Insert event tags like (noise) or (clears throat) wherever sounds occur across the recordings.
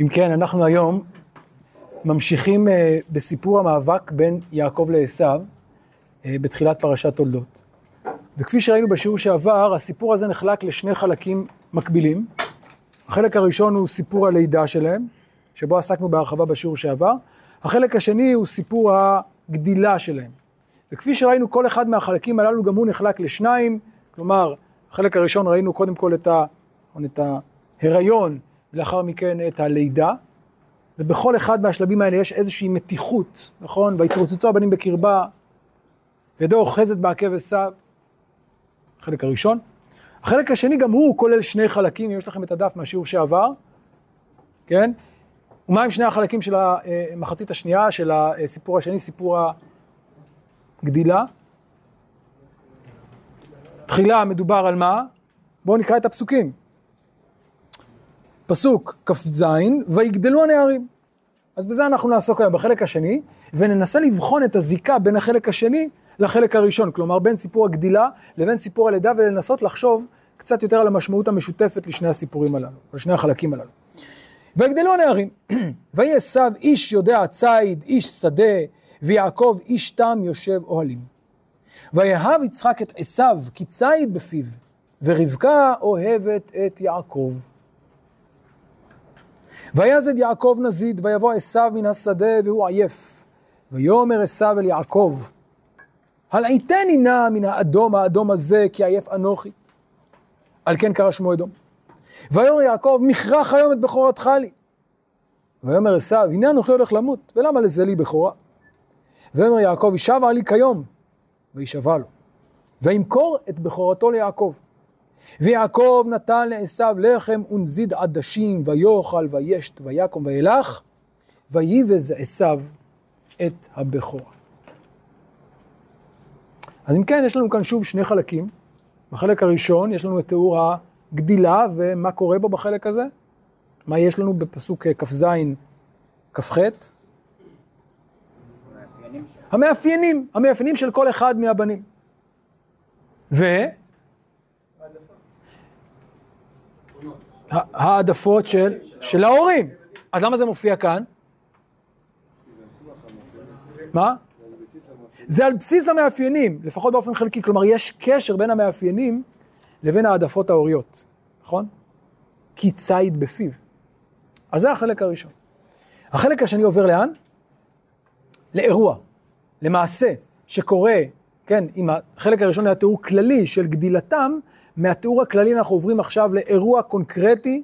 אם כן, אנחנו היום ממשיכים אה, בסיפור המאבק בין יעקב לעשו אה, בתחילת פרשת תולדות. וכפי שראינו בשיעור שעבר, הסיפור הזה נחלק לשני חלקים מקבילים. החלק הראשון הוא סיפור הלידה שלהם, שבו עסקנו בהרחבה בשיעור שעבר. החלק השני הוא סיפור הגדילה שלהם. וכפי שראינו, כל אחד מהחלקים הללו גם הוא נחלק לשניים, כלומר, החלק הראשון ראינו קודם כל את, ה, את ההיריון, ולאחר מכן את הלידה, ובכל אחד מהשלבים האלה יש איזושהי מתיחות, נכון? והתרוצצו הבנים בקרבה, וידו אוחזת בעקב עשיו, החלק הראשון. החלק השני גם הוא כולל שני חלקים, אם יש לכם את הדף מהשיעור שעבר, כן? ומה עם שני החלקים של המחצית השנייה, של הסיפור השני, סיפור הגדילה? תחילה מדובר על מה? בואו נקרא את הפסוקים. פסוק כ"ז, ויגדלו הנערים. אז בזה אנחנו נעסוק היום בחלק השני, וננסה לבחון את הזיקה בין החלק השני לחלק הראשון, כלומר בין סיפור הגדילה לבין סיפור הלידה, ולנסות לחשוב קצת יותר על המשמעות המשותפת לשני הסיפורים הללו, לשני החלקים הללו. ויגדלו הנערים, (clears throat) ויהי עשו איש יודע ציד, איש שדה, ויעקב איש תם יושב אוהלים. ויהב יצחק את עשו כי ציד בפיו, ורבקה אוהבת את יעקב. ויזד יעקב נזיד, ויבוא עשו מן השדה, והוא עייף. ויאמר עשו אל יעקב, הלעיתני נא מן האדום האדום הזה, כי עייף אנוכי. על כן קרא שמו אדום. ויאמר יעקב, מכרח היום את בכורתך לי. ויאמר עשו, הנה אנוכי הולך למות, ולמה לזה לי בכורה? ויאמר יעקב, ישבה לי כיום, וישבה לו. וימכור את בכורתו ליעקב. ויעקב נתן לעשו לחם ונזיד עדשים, ויאכל וישת ויקום וילך, ויבז עשו את הבכורה. אז אם כן, יש לנו כאן שוב שני חלקים. בחלק הראשון יש לנו את תיאור הגדילה ומה קורה בו בחלק הזה. מה יש לנו בפסוק כ"ז, כ"ח? המאפיינים, המאפיינים של כל אחד מהבנים. ו... העדפות של, של ההורים. אז למה זה מופיע כאן? מה? זה על בסיס המאפיינים, לפחות באופן חלקי. כלומר, יש קשר בין המאפיינים לבין העדפות ההוריות, נכון? כי ציד בפיו. אז זה החלק הראשון. החלק השני עובר לאן? לאירוע, למעשה, שקורה, כן, אם החלק הראשון היה תיאור כללי של גדילתם, מהתיאור הכללי אנחנו עוברים עכשיו לאירוע קונקרטי,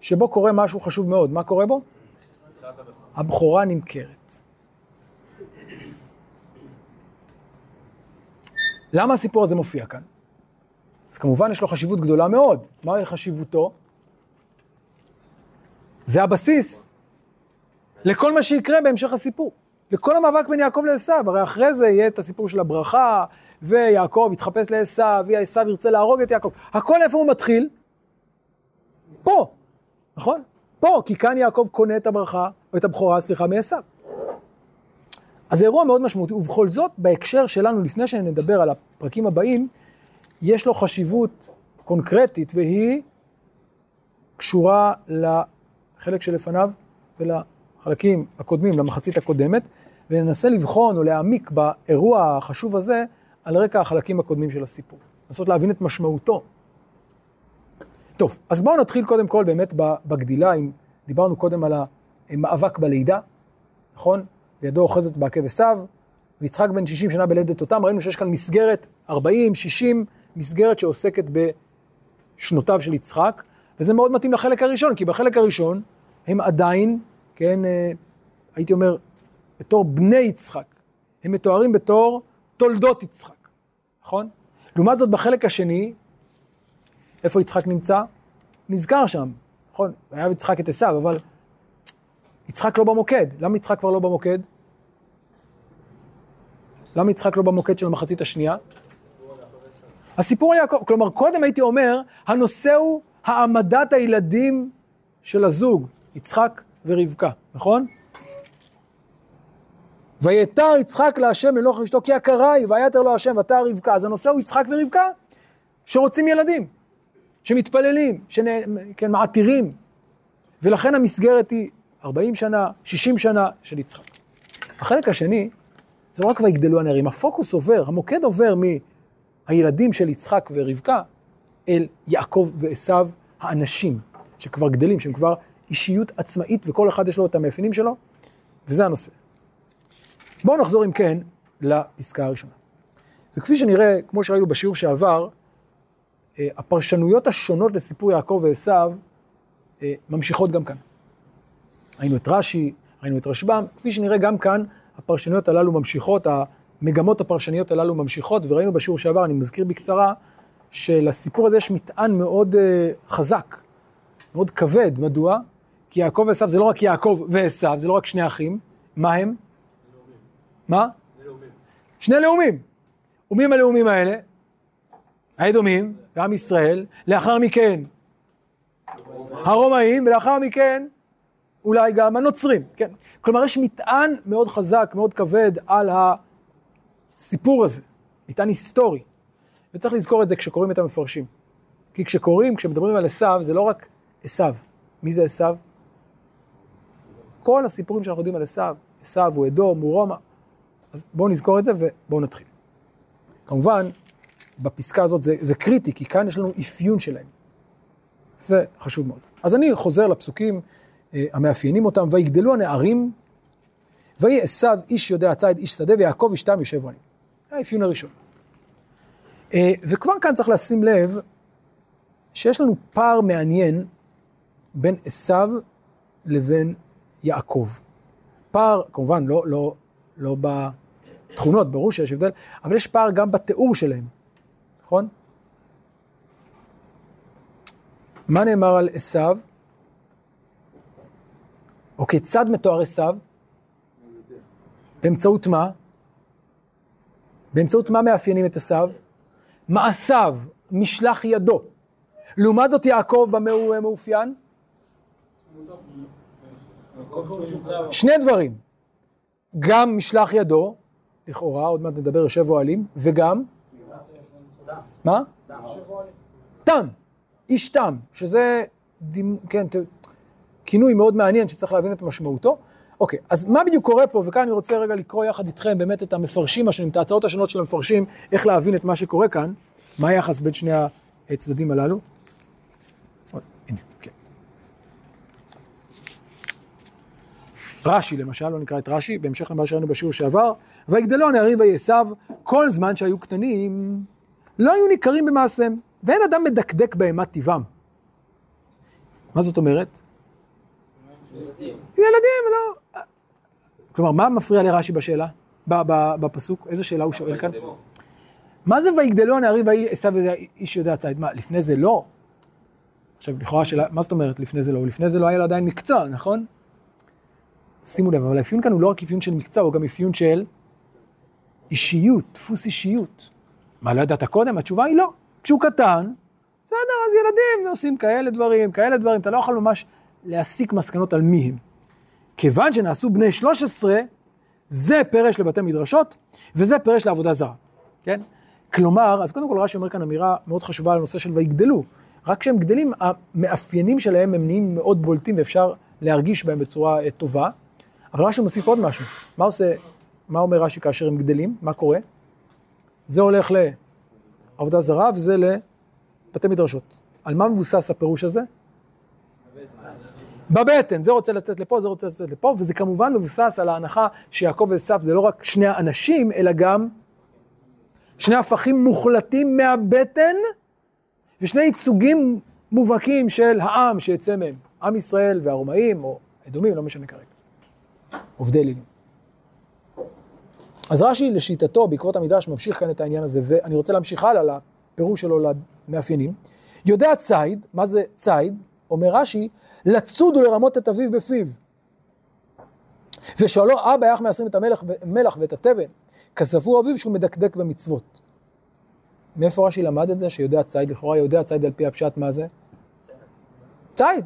שבו קורה משהו חשוב מאוד. מה קורה בו? הבכורה נמכרת. למה הסיפור הזה מופיע כאן? אז כמובן יש לו חשיבות גדולה מאוד. מהי חשיבותו? זה הבסיס לכל מה שיקרה בהמשך הסיפור. לכל המאבק בין יעקב לעשו, הרי אחרי זה יהיה את הסיפור של הברכה, ויעקב יתחפש לעשו, ועשו ירצה להרוג את יעקב. הכל איפה הוא מתחיל? פה, נכון? פה, כי כאן יעקב קונה את הברכה, או את הבכורה, סליחה, מעשו. אז זה אירוע מאוד משמעותי, ובכל זאת, בהקשר שלנו, לפני שנדבר על הפרקים הבאים, יש לו חשיבות קונקרטית, והיא קשורה לחלק שלפניו ולחלקים הקודמים, למחצית הקודמת, וננסה לבחון או להעמיק באירוע החשוב הזה על רקע החלקים הקודמים של הסיפור. לנסות להבין את משמעותו. טוב, אז בואו נתחיל קודם כל באמת בגדילה, אם דיברנו קודם על המאבק בלידה, נכון? וידו אוחזת בעקב עשיו, ויצחק בן 60 שנה בלדת אותם, ראינו שיש כאן מסגרת 40, 60, מסגרת שעוסקת בשנותיו של יצחק, וזה מאוד מתאים לחלק הראשון, כי בחלק הראשון הם עדיין, כן, אה, הייתי אומר, בתור בני יצחק. הם מתוארים בתור תולדות יצחק, נכון? לעומת זאת, בחלק השני, איפה יצחק נמצא? נזכר שם, נכון? היה יצחק את עשיו, אבל יצחק לא במוקד. למה יצחק כבר לא במוקד? למה יצחק לא במוקד של המחצית השנייה? הסיפור על יעקב, כלומר, קודם הייתי אומר, הנושא הוא העמדת הילדים של הזוג, יצחק ורבקה, נכון? ויתר יצחק להשם לנוכח אשתו כי יקרה היא, ויתר לו השם ותר רבקה. אז הנושא הוא יצחק ורבקה שרוצים ילדים, שמתפללים, שמעתירים. ולכן המסגרת היא 40 שנה, 60 שנה של יצחק. החלק השני, זה לא רק ויגדלו הנערים, הפוקוס עובר, המוקד עובר מהילדים של יצחק ורבקה אל יעקב ועשו, האנשים שכבר גדלים, שהם כבר אישיות עצמאית וכל אחד יש לו את המאפיינים שלו, וזה הנושא. בואו נחזור אם כן לפסקה הראשונה. וכפי שנראה, כמו שראינו בשיעור שעבר, אה, הפרשנויות השונות לסיפור יעקב ועשו אה, ממשיכות גם כאן. ראינו את רש"י, ראינו את רשב"ם, כפי שנראה גם כאן, הפרשנויות הללו ממשיכות, המגמות הפרשניות הללו ממשיכות, וראינו בשיעור שעבר, אני מזכיר בקצרה, שלסיפור הזה יש מטען מאוד uh, חזק, מאוד כבד. מדוע? כי יעקב ועשו זה לא רק יעקב ועשו, זה לא רק שני אחים. מה הם? מה? שני לאומים. ומי הלאומים האלה? האדומים ועם ישראל, לאחר מכן הרומאים, ולאחר מכן אולי גם הנוצרים, כן? כלומר, יש מטען מאוד חזק, מאוד כבד על הסיפור הזה, מטען היסטורי. וצריך לזכור את זה כשקוראים את המפרשים. כי כשקוראים, כשמדברים על עשו, זה לא רק עשו. מי זה עשו? כל הסיפורים שאנחנו יודעים על עשו, עשו הוא אדום, הוא רומא. אז בואו נזכור את זה ובואו נתחיל. כמובן, בפסקה הזאת זה, זה קריטי, כי כאן יש לנו אפיון שלהם. זה חשוב מאוד. אז אני חוזר לפסוקים אה, המאפיינים אותם, ויגדלו הנערים, ויהי עשו איש יודע ציד איש שדה, ויעקב איש תם יושב עליהם. זה האפיון הראשון. אה, וכבר כאן צריך לשים לב שיש לנו פער מעניין בין עשו לבין יעקב. פער, כמובן, לא, לא, לא בתכונות, ברור שיש הבדל, אבל יש פער גם בתיאור שלהם, נכון? מה נאמר על עשו? או כיצד מתואר עשו? באמצעות מה? באמצעות מה מאפיינים את עשו? מעשיו, משלח ידו. לעומת זאת יעקב במה הוא מאופיין? שני דברים, גם משלח ידו, לכאורה, עוד מעט נדבר יושב אוהלים, וגם? מה? תם, איש תם, שזה, כן, כינוי מאוד מעניין שצריך להבין את משמעותו. אוקיי, אז מה בדיוק קורה פה, וכאן אני רוצה רגע לקרוא יחד איתכם באמת את המפרשים השונים, את ההצעות השונות של המפרשים, איך להבין את מה שקורה כאן, מה היחס בין שני הצדדים הללו. כן. רש"י למשל, לא נקרא את רש"י, בהמשך למה שראינו בשיעור שעבר, ויגדלו הנערים ויעשו כל זמן שהיו קטנים, לא היו ניכרים במעשיהם, ואין אדם מדקדק בהמת טבעם. מה זאת אומרת? ילדים, לא. כלומר, מה מפריע לרש"י בשאלה? בפסוק? איזה שאלה הוא שואל כאן? מה זה ויגדלו הנערים ויהי עשיו איש יודע ציד? מה, לפני זה לא? עכשיו, לכאורה שאלה, מה זאת אומרת לפני זה לא? לפני זה לא היה לו עדיין מקצוע, נכון? שימו לב, אבל האפיון כאן הוא לא רק אפיון של מקצוע, הוא גם אפיון של אישיות, דפוס אישיות. מה, לא ידעת קודם? התשובה היא לא. כשהוא קטן, בסדר, אז ילדים עושים כאלה דברים, כאלה דברים, אתה לא יכול ממש להסיק מסקנות על מי הם. כיוון שנעשו בני 13, זה פרש לבתי מדרשות, וזה פרש לעבודה זרה, כן? כלומר, אז קודם כל רש"י אומר כאן אמירה מאוד חשובה על הנושא של ויגדלו. רק כשהם גדלים, המאפיינים שלהם הם נהיים מאוד בולטים ואפשר להרגיש בהם בצורה אה, טובה. אבל רש"י מוסיף עוד משהו. מה עושה, מה אומר רש"י כאשר הם גדלים? מה קורה? זה הולך לעבודה זרה וזה לבתי מדרשות. על מה מבוסס הפירוש הזה? בבטן, זה רוצה לצאת לפה, זה רוצה לצאת לפה, וזה כמובן מבוסס על ההנחה שיעקב ועשו זה לא רק שני האנשים, אלא גם שני הפכים מוחלטים מהבטן, ושני ייצוגים מובהקים של העם שיצא מהם, עם ישראל והרומאים, או אדומים, לא משנה כרגע. עובדי אלילים. אז רש"י לשיטתו, בעקבות המדרש, ממשיך כאן את העניין הזה, ואני רוצה להמשיך הלאה לפירוש שלו למאפיינים. יודע ציד, מה זה ציד? אומר רש"י, לצוד ולרמות את אביו בפיו. ושואלו אבא איך מייסרים את המלח, המלח ואת התבן, כסבור אביו שהוא מדקדק במצוות. מאיפה רש"י למד את זה, שיודע ציד, לכאורה יודע ציד על פי הפשט, מה זה? ציד.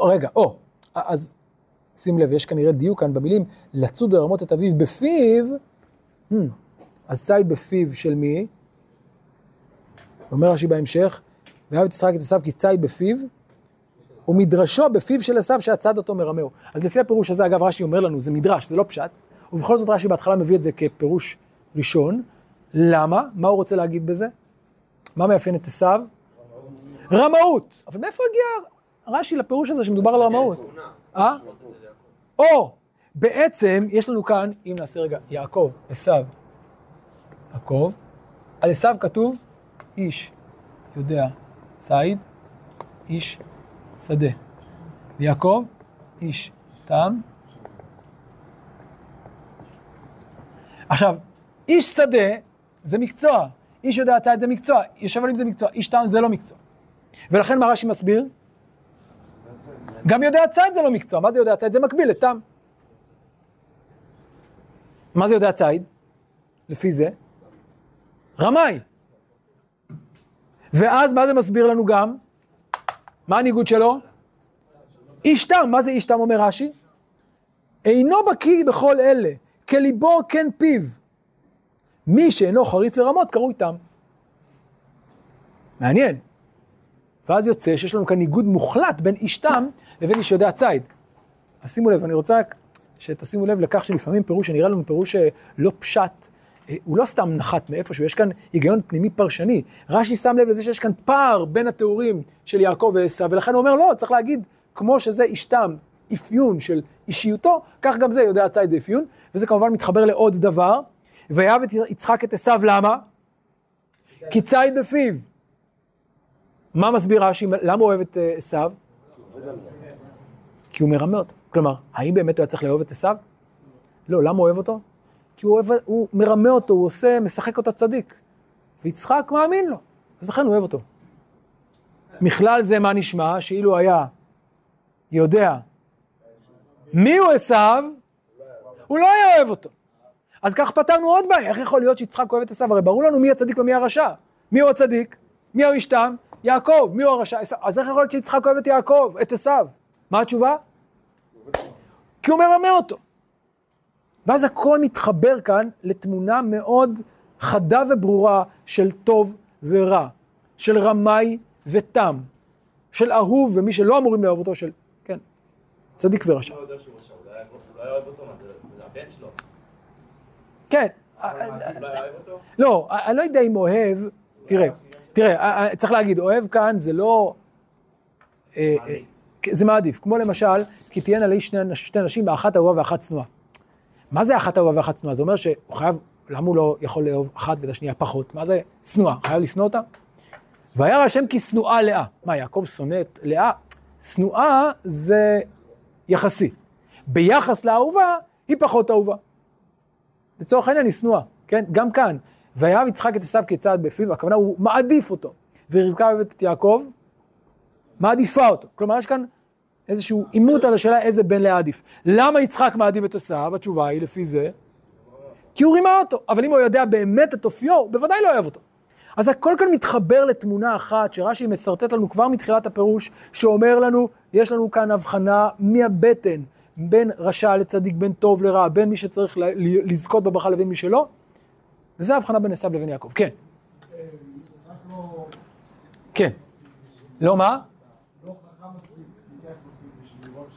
רגע, או, אז שים לב, יש כנראה דיוק כאן במילים, לצוד ולרמות את אביו בפיו, hmm, אז ציד בפיו של מי? אומר רש"י בהמשך, ואהב את יצחק את עשיו כי ציד בפיו ומדרשו בפיו של עשיו שהצד אותו מרמהו. אז לפי הפירוש הזה, אגב, רש"י אומר לנו, זה מדרש, זה לא פשט, ובכל זאת רש"י בהתחלה מביא את זה כפירוש ראשון. למה? מה הוא רוצה להגיד בזה? מה מאפיין את עשיו? רמאות. אבל מאיפה הגיע רש"י לפירוש הזה שמדובר על רמאות? אה? או, בעצם יש לנו כאן, אם נעשה רגע, יעקב, עשיו, יעקב, על עשיו כתוב איש יודע ציד, איש שדה. ויעקב, איש תם. עכשיו, איש שדה זה מקצוע, איש יודע ציד זה מקצוע, יושב עלים זה מקצוע, איש תם זה לא מקצוע. ולכן מה רש"י מסביר? גם יודע ציד זה לא מקצוע, מה זה יודע ציד? זה מקביל לתם. מה זה יודע ציד? לפי זה? רמאי. ואז מה זה מסביר לנו גם? מה הניגוד שלו? איש תם, מה זה איש תם אומר רש"י? אינו בקיא בכל אלה, כליבו כן פיו. מי שאינו חריף לרמות קרוי תם. מעניין. ואז יוצא שיש לנו כאן ניגוד מוחלט בין איש תם לבין איש יודע ציד. אז שימו לב, אני רוצה שתשימו לב לכך שלפעמים פירוש שנראה לנו פירוש אה, לא פשט, אה, הוא לא סתם נחת מאיפשהו, יש כאן היגיון פנימי פרשני. רש"י שם לב לזה שיש כאן פער בין התיאורים של יעקב ועשו, ולכן הוא אומר, לא, צריך להגיד, כמו שזה אישתם, אפיון של אישיותו, כך גם זה יודע ציד זה אפיון, וזה כמובן מתחבר לעוד דבר. ויאהב את יצחק את עשו, למה? כי ציד בפיו. מה מסביר רש"י, למה הוא אוהב את אה, עשו? כי הוא מרמה אותו. כלומר, האם באמת הוא היה צריך לאהוב את עשו? לא, למה הוא אוהב אותו? כי הוא, אוהב, הוא מרמה אותו, הוא עושה, משחק אותה צדיק. ויצחק מאמין לו, אז לכן הוא אוהב אותו. מכלל זה מה נשמע? שאילו היה יודע מי הוא עשו, הוא לא היה אוהב אותו. אז כך פתרנו עוד בעיה, איך יכול להיות שיצחק אוהב את עשו? הרי ברור לנו מי הצדיק ומי הרשע. מי הוא הצדיק? מי הוא אשתם? יעקב. מי הוא הרשע? אז איך יכול להיות שיצחק אוהב את יעקב, את עשו? מה התשובה? כי הוא מרמה אותו. ואז הכל מתחבר כאן לתמונה מאוד חדה וברורה של טוב ורע, של רמאי ותם, של אהוב ומי שלא אמורים לאהוב אותו, של, כן, צדיק ורשע. כן. לא, אני לא יודע אם אוהב, תראה, תראה, צריך להגיד, אוהב כאן זה לא... זה מעדיף, כמו למשל, כי תהיינה לי שתי נשים, האחת אהובה ואחת צנועה. מה זה אחת אהובה ואחת צנועה? זה אומר שהוא חייב, למה הוא לא יכול לאהוב אחת ואת השנייה פחות? מה זה שנואה? חייב לשנוא אותה? וירא השם כי שנואה לאה. מה, יעקב שונא את לאה? שנואה זה יחסי. ביחס לאהובה, היא פחות אהובה. לצורך העניין היא שנואה, כן? גם כאן. ויאהב יצחק את עשיו כצעד בפיו, הכוונה הוא מעדיף אותו. ורבקה אוהבת את יעקב, מעדיפה אותו. כלומר, יש כאן איזשהו עימות על השאלה איזה בן להעדיף. למה יצחק מעדיף את עשיו? התשובה היא לפי זה, כי הוא רימה אותו. אבל אם הוא יודע באמת את אופיו, הוא בוודאי לא אוהב אותו. אז הכל כאן מתחבר לתמונה אחת שרש"י משרטט לנו כבר מתחילת הפירוש, שאומר לנו, יש לנו כאן הבחנה מהבטן בין רשע לצדיק, בין טוב לרע, בין מי שצריך לזכות בברכה לבין מי שלא, וזה ההבחנה בין עשיו לבין יעקב. כן. כן. לא מה?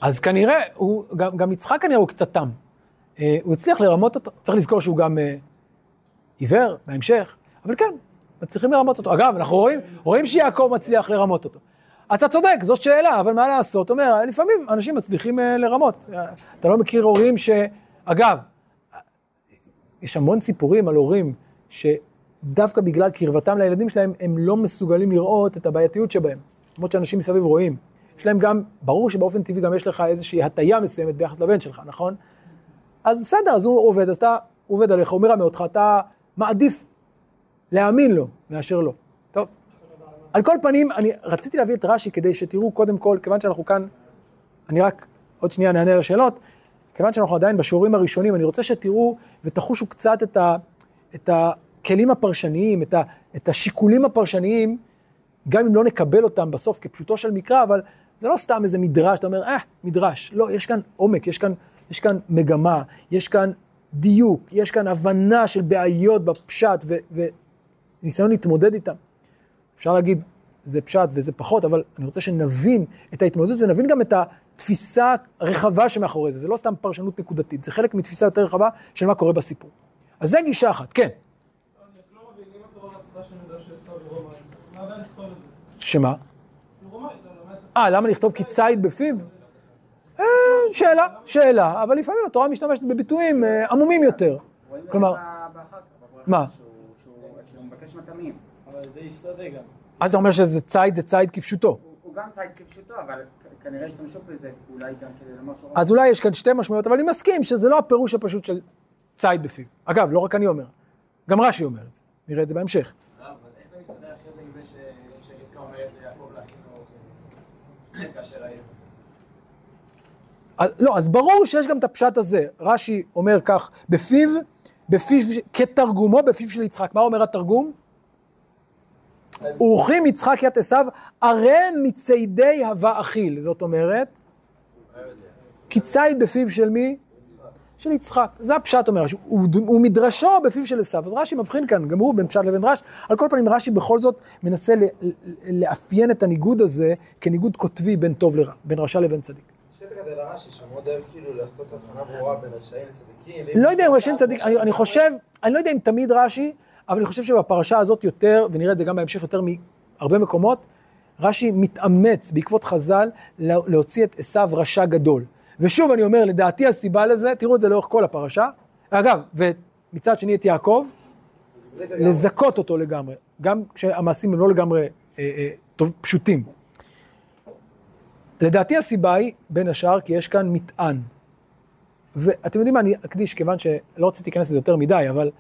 אז כנראה, הוא, גם, גם יצחק כנראה הוא קצת תם. אה, הוא הצליח לרמות אותו, צריך לזכור שהוא גם אה, עיוור בהמשך, אבל כן, מצליחים לרמות אותו. אגב, אנחנו רואים, רואים שיעקב מצליח לרמות אותו. אתה צודק, זאת שאלה, אבל מה לעשות? אומר, לפעמים אנשים מצליחים אה, לרמות. אתה לא מכיר הורים ש... אגב, יש המון סיפורים על הורים שדווקא בגלל קרבתם לילדים שלהם, הם לא מסוגלים לראות את הבעייתיות שבהם. למרות שאנשים מסביב רואים. יש להם גם, ברור שבאופן טבעי גם יש לך איזושהי הטיה מסוימת ביחס לבן שלך, נכון? אז בסדר, אז הוא עובד, אז אתה עובד עליך, הוא מרמה אותך, אתה מעדיף להאמין לו מאשר לא. טוב. על כל פנים, אני רציתי להביא את רש"י כדי שתראו קודם כל, כיוון שאנחנו כאן, אני רק עוד שנייה נענה על השאלות, כיוון שאנחנו עדיין בשיעורים הראשונים, אני רוצה שתראו ותחושו קצת את, ה, את הכלים הפרשניים, את, ה, את השיקולים הפרשניים, גם אם לא נקבל אותם בסוף כפשוטו של מקרא, אבל זה לא סתם איזה מדרש, אתה אומר, אה, מדרש. לא, יש כאן עומק, יש כאן, יש כאן מגמה, יש כאן דיוק, יש כאן הבנה של בעיות בפשט וניסיון להתמודד איתם. אפשר להגיד, זה פשט וזה פחות, אבל אני רוצה שנבין את ההתמודדות ונבין גם את התפיסה הרחבה שמאחורי זה. זה לא סתם פרשנות נקודתית, זה חלק מתפיסה יותר רחבה של מה קורה בסיפור. אז זה גישה אחת, כן. שמה? אה, למה לכתוב כי ציד בפיו? אה, שאלה, שאלה, אבל לפעמים התורה משתמשת בביטויים אה, עמומים יותר. כלומר, מה? שהוא מבקש מטעמים. אבל זה איש שדה גם. אז אתה אומר שזה ציד, זה ציד כפשוטו. הוא גם ציד כפשוטו, אבל כנראה השתמשו בזה אולי גם כדי לומר שהוא... אז אולי יש כאן שתי משמעויות, אבל אני מסכים שזה לא הפירוש הפשוט של ציד בפיו. אגב, לא רק אני אומר, גם רש"י אומר את זה, נראה את זה בהמשך. אז, לא, אז ברור שיש גם את הפשט הזה. רש"י אומר כך, בפיו, בפיו, כתרגומו בפיו של יצחק. מה אומר התרגום? אורחים יצחק ית עשיו, ערם מציידי הווה אכיל. זאת אומרת, כי ציד בפיו של מי? של יצחק. זה הפשט אומר רש"י. הוא- הוא מדרשו בפיו של עשיו. אז רש"י מבחין כאן, גם הוא בין פשט לבין דרש. על כל פנים, רש"י בכל זאת מנסה לאפיין את הניגוד הזה כניגוד קוטבי בין טוב לרע, בין רשע לבין צדיק. יש קטע כזה לרש"י, שמאוד אוהב כאילו לעשות הבחנה ברורה בין רשעים לצדיקים. לא יודע אם רשעים צדיק, אני, חושב, אני לא יודע אם תמיד רש"י, אבל אני חושב שבפרשה הזאת יותר, ונראה את זה גם בהמשך יותר מהרבה מקומות, רש"י מתאמץ בעקבות חז"ל לה- להוציא את עשיו רשע גדול. ושוב אני אומר, לדעתי הסיבה לזה, תראו את זה לאורך כל הפרשה, אגב, ומצד שני את יעקב, לזכות אותו לגמרי, גם כשהמעשים הם לא לגמרי אה, אה, טוב, פשוטים. לדעתי הסיבה היא, בין השאר, כי יש כאן מטען. ואתם יודעים מה, אני אקדיש, כיוון שלא רציתי להיכנס לזה יותר מדי, אבל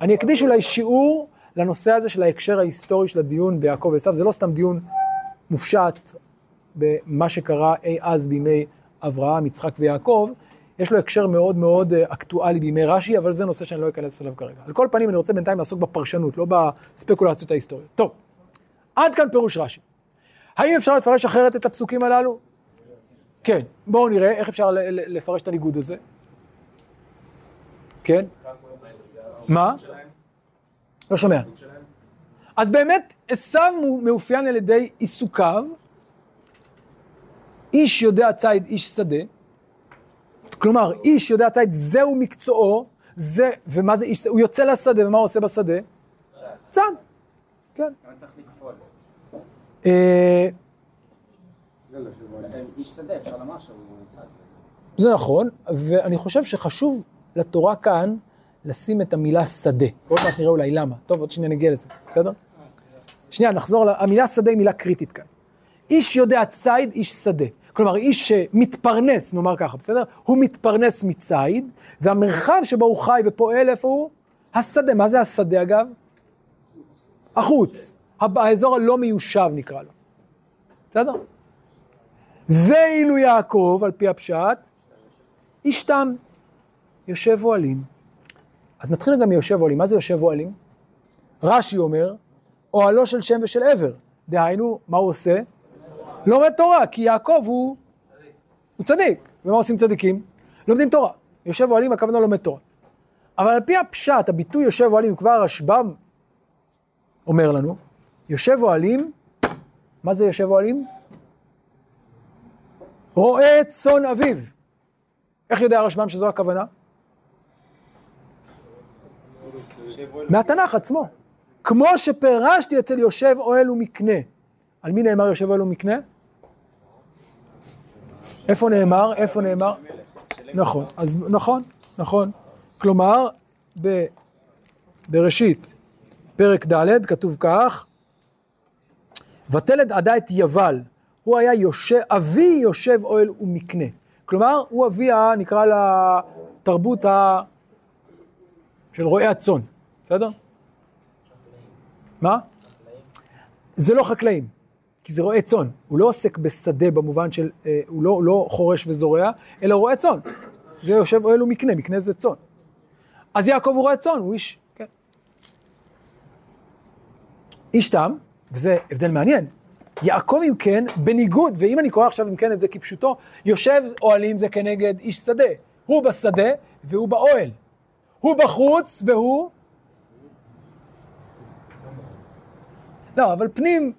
אני אקדיש אולי שיעור לנושא הזה של ההקשר ההיסטורי של הדיון ביעקב ועשיו. זה לא סתם דיון מופשט במה שקרה אי אז בימי אברהם, יצחק ויעקב. יש לו הקשר מאוד מאוד אה, אקטואלי בימי רש"י, אבל זה נושא שאני לא אכנס אליו כרגע. על כל פנים, אני רוצה בינתיים לעסוק בפרשנות, לא בספקולציות ההיסטוריות. טוב, עד כאן פירוש רש"י. האם אפשר לפרש אחרת את הפסוקים הללו? כן. בואו נראה איך אפשר לפרש את הניגוד הזה. כן? מה? לא שומע. אז באמת, עשיו מאופיין על ידי עיסוקיו, איש יודע ציד, איש שדה. כלומר, איש יודע ציד, זהו מקצועו, זה, ומה זה איש? הוא יוצא לשדה, ומה הוא עושה בשדה? צד. כן. אה, לומר שהוא צד. זה נכון, ואני חושב שחשוב לתורה כאן לשים את המילה שדה. עוד מעט נראה אולי למה. טוב, עוד שנייה נגיע לזה, בסדר? שנייה, נחזור, המילה שדה היא מילה קריטית כאן. איש יודע ציד, איש שדה. כלומר, איש שמתפרנס, נאמר ככה, בסדר? הוא מתפרנס מציד, והמרחב שבו הוא חי ופועל, איפה הוא? השדה. מה זה השדה אגב? החוץ. האזור הלא מיושב נקרא לו. בסדר? ואילו יעקב, על פי הפשט, איש תם, יושב אוהלים. אז נתחיל גם מיושב אוהלים. מה זה יושב אוהלים? רש"י אומר, אוהלו של שם ושל עבר. דהיינו, מה הוא עושה? לומד תורה, כי יעקב הוא, הוא צדיק. ומה עושים צדיקים? לומדים תורה. יושב אוהלים, הכוונה לומד תורה. אבל על פי הפשט, הביטוי יושב אוהלים, כבר הרשב"ם אומר לנו, יושב אוהלים, מה זה יושב אוהלים? רואה צאן אביו. איך יודע הרשב"ם שזו הכוונה? מהתנ"ך עצמו. כמו שפירשתי אצל יושב אוהל ומקנה. על מי נאמר יושב אוהל ומקנה? איפה נאמר? איפה נאמר? נכון, אז נכון, נכון. כלומר, בראשית, פרק ד', כתוב כך, ותלד עדה את יבל, הוא היה יושב, אבי יושב אוהל ומקנה. כלומר, הוא אבי, נקרא לה, תרבות ה... של רועי הצאן, בסדר? מה? זה לא חקלאים, כי זה רועה צאן. הוא לא עוסק בשדה במובן של, אה, הוא לא, הוא לא חורש וזורע, אלא רועה צאן. זה יושב אוהל ומקנה, מקנה זה צאן. אז יעקב הוא רועה צאן, הוא איש, כן. איש תם, וזה הבדל מעניין. יעקב אם כן, בניגוד, ואם אני קורא עכשיו אם כן את זה כפשוטו, יושב אוהלים זה כנגד איש שדה. הוא בשדה והוא באוהל. הוא בחוץ והוא... לא, אבל פנים,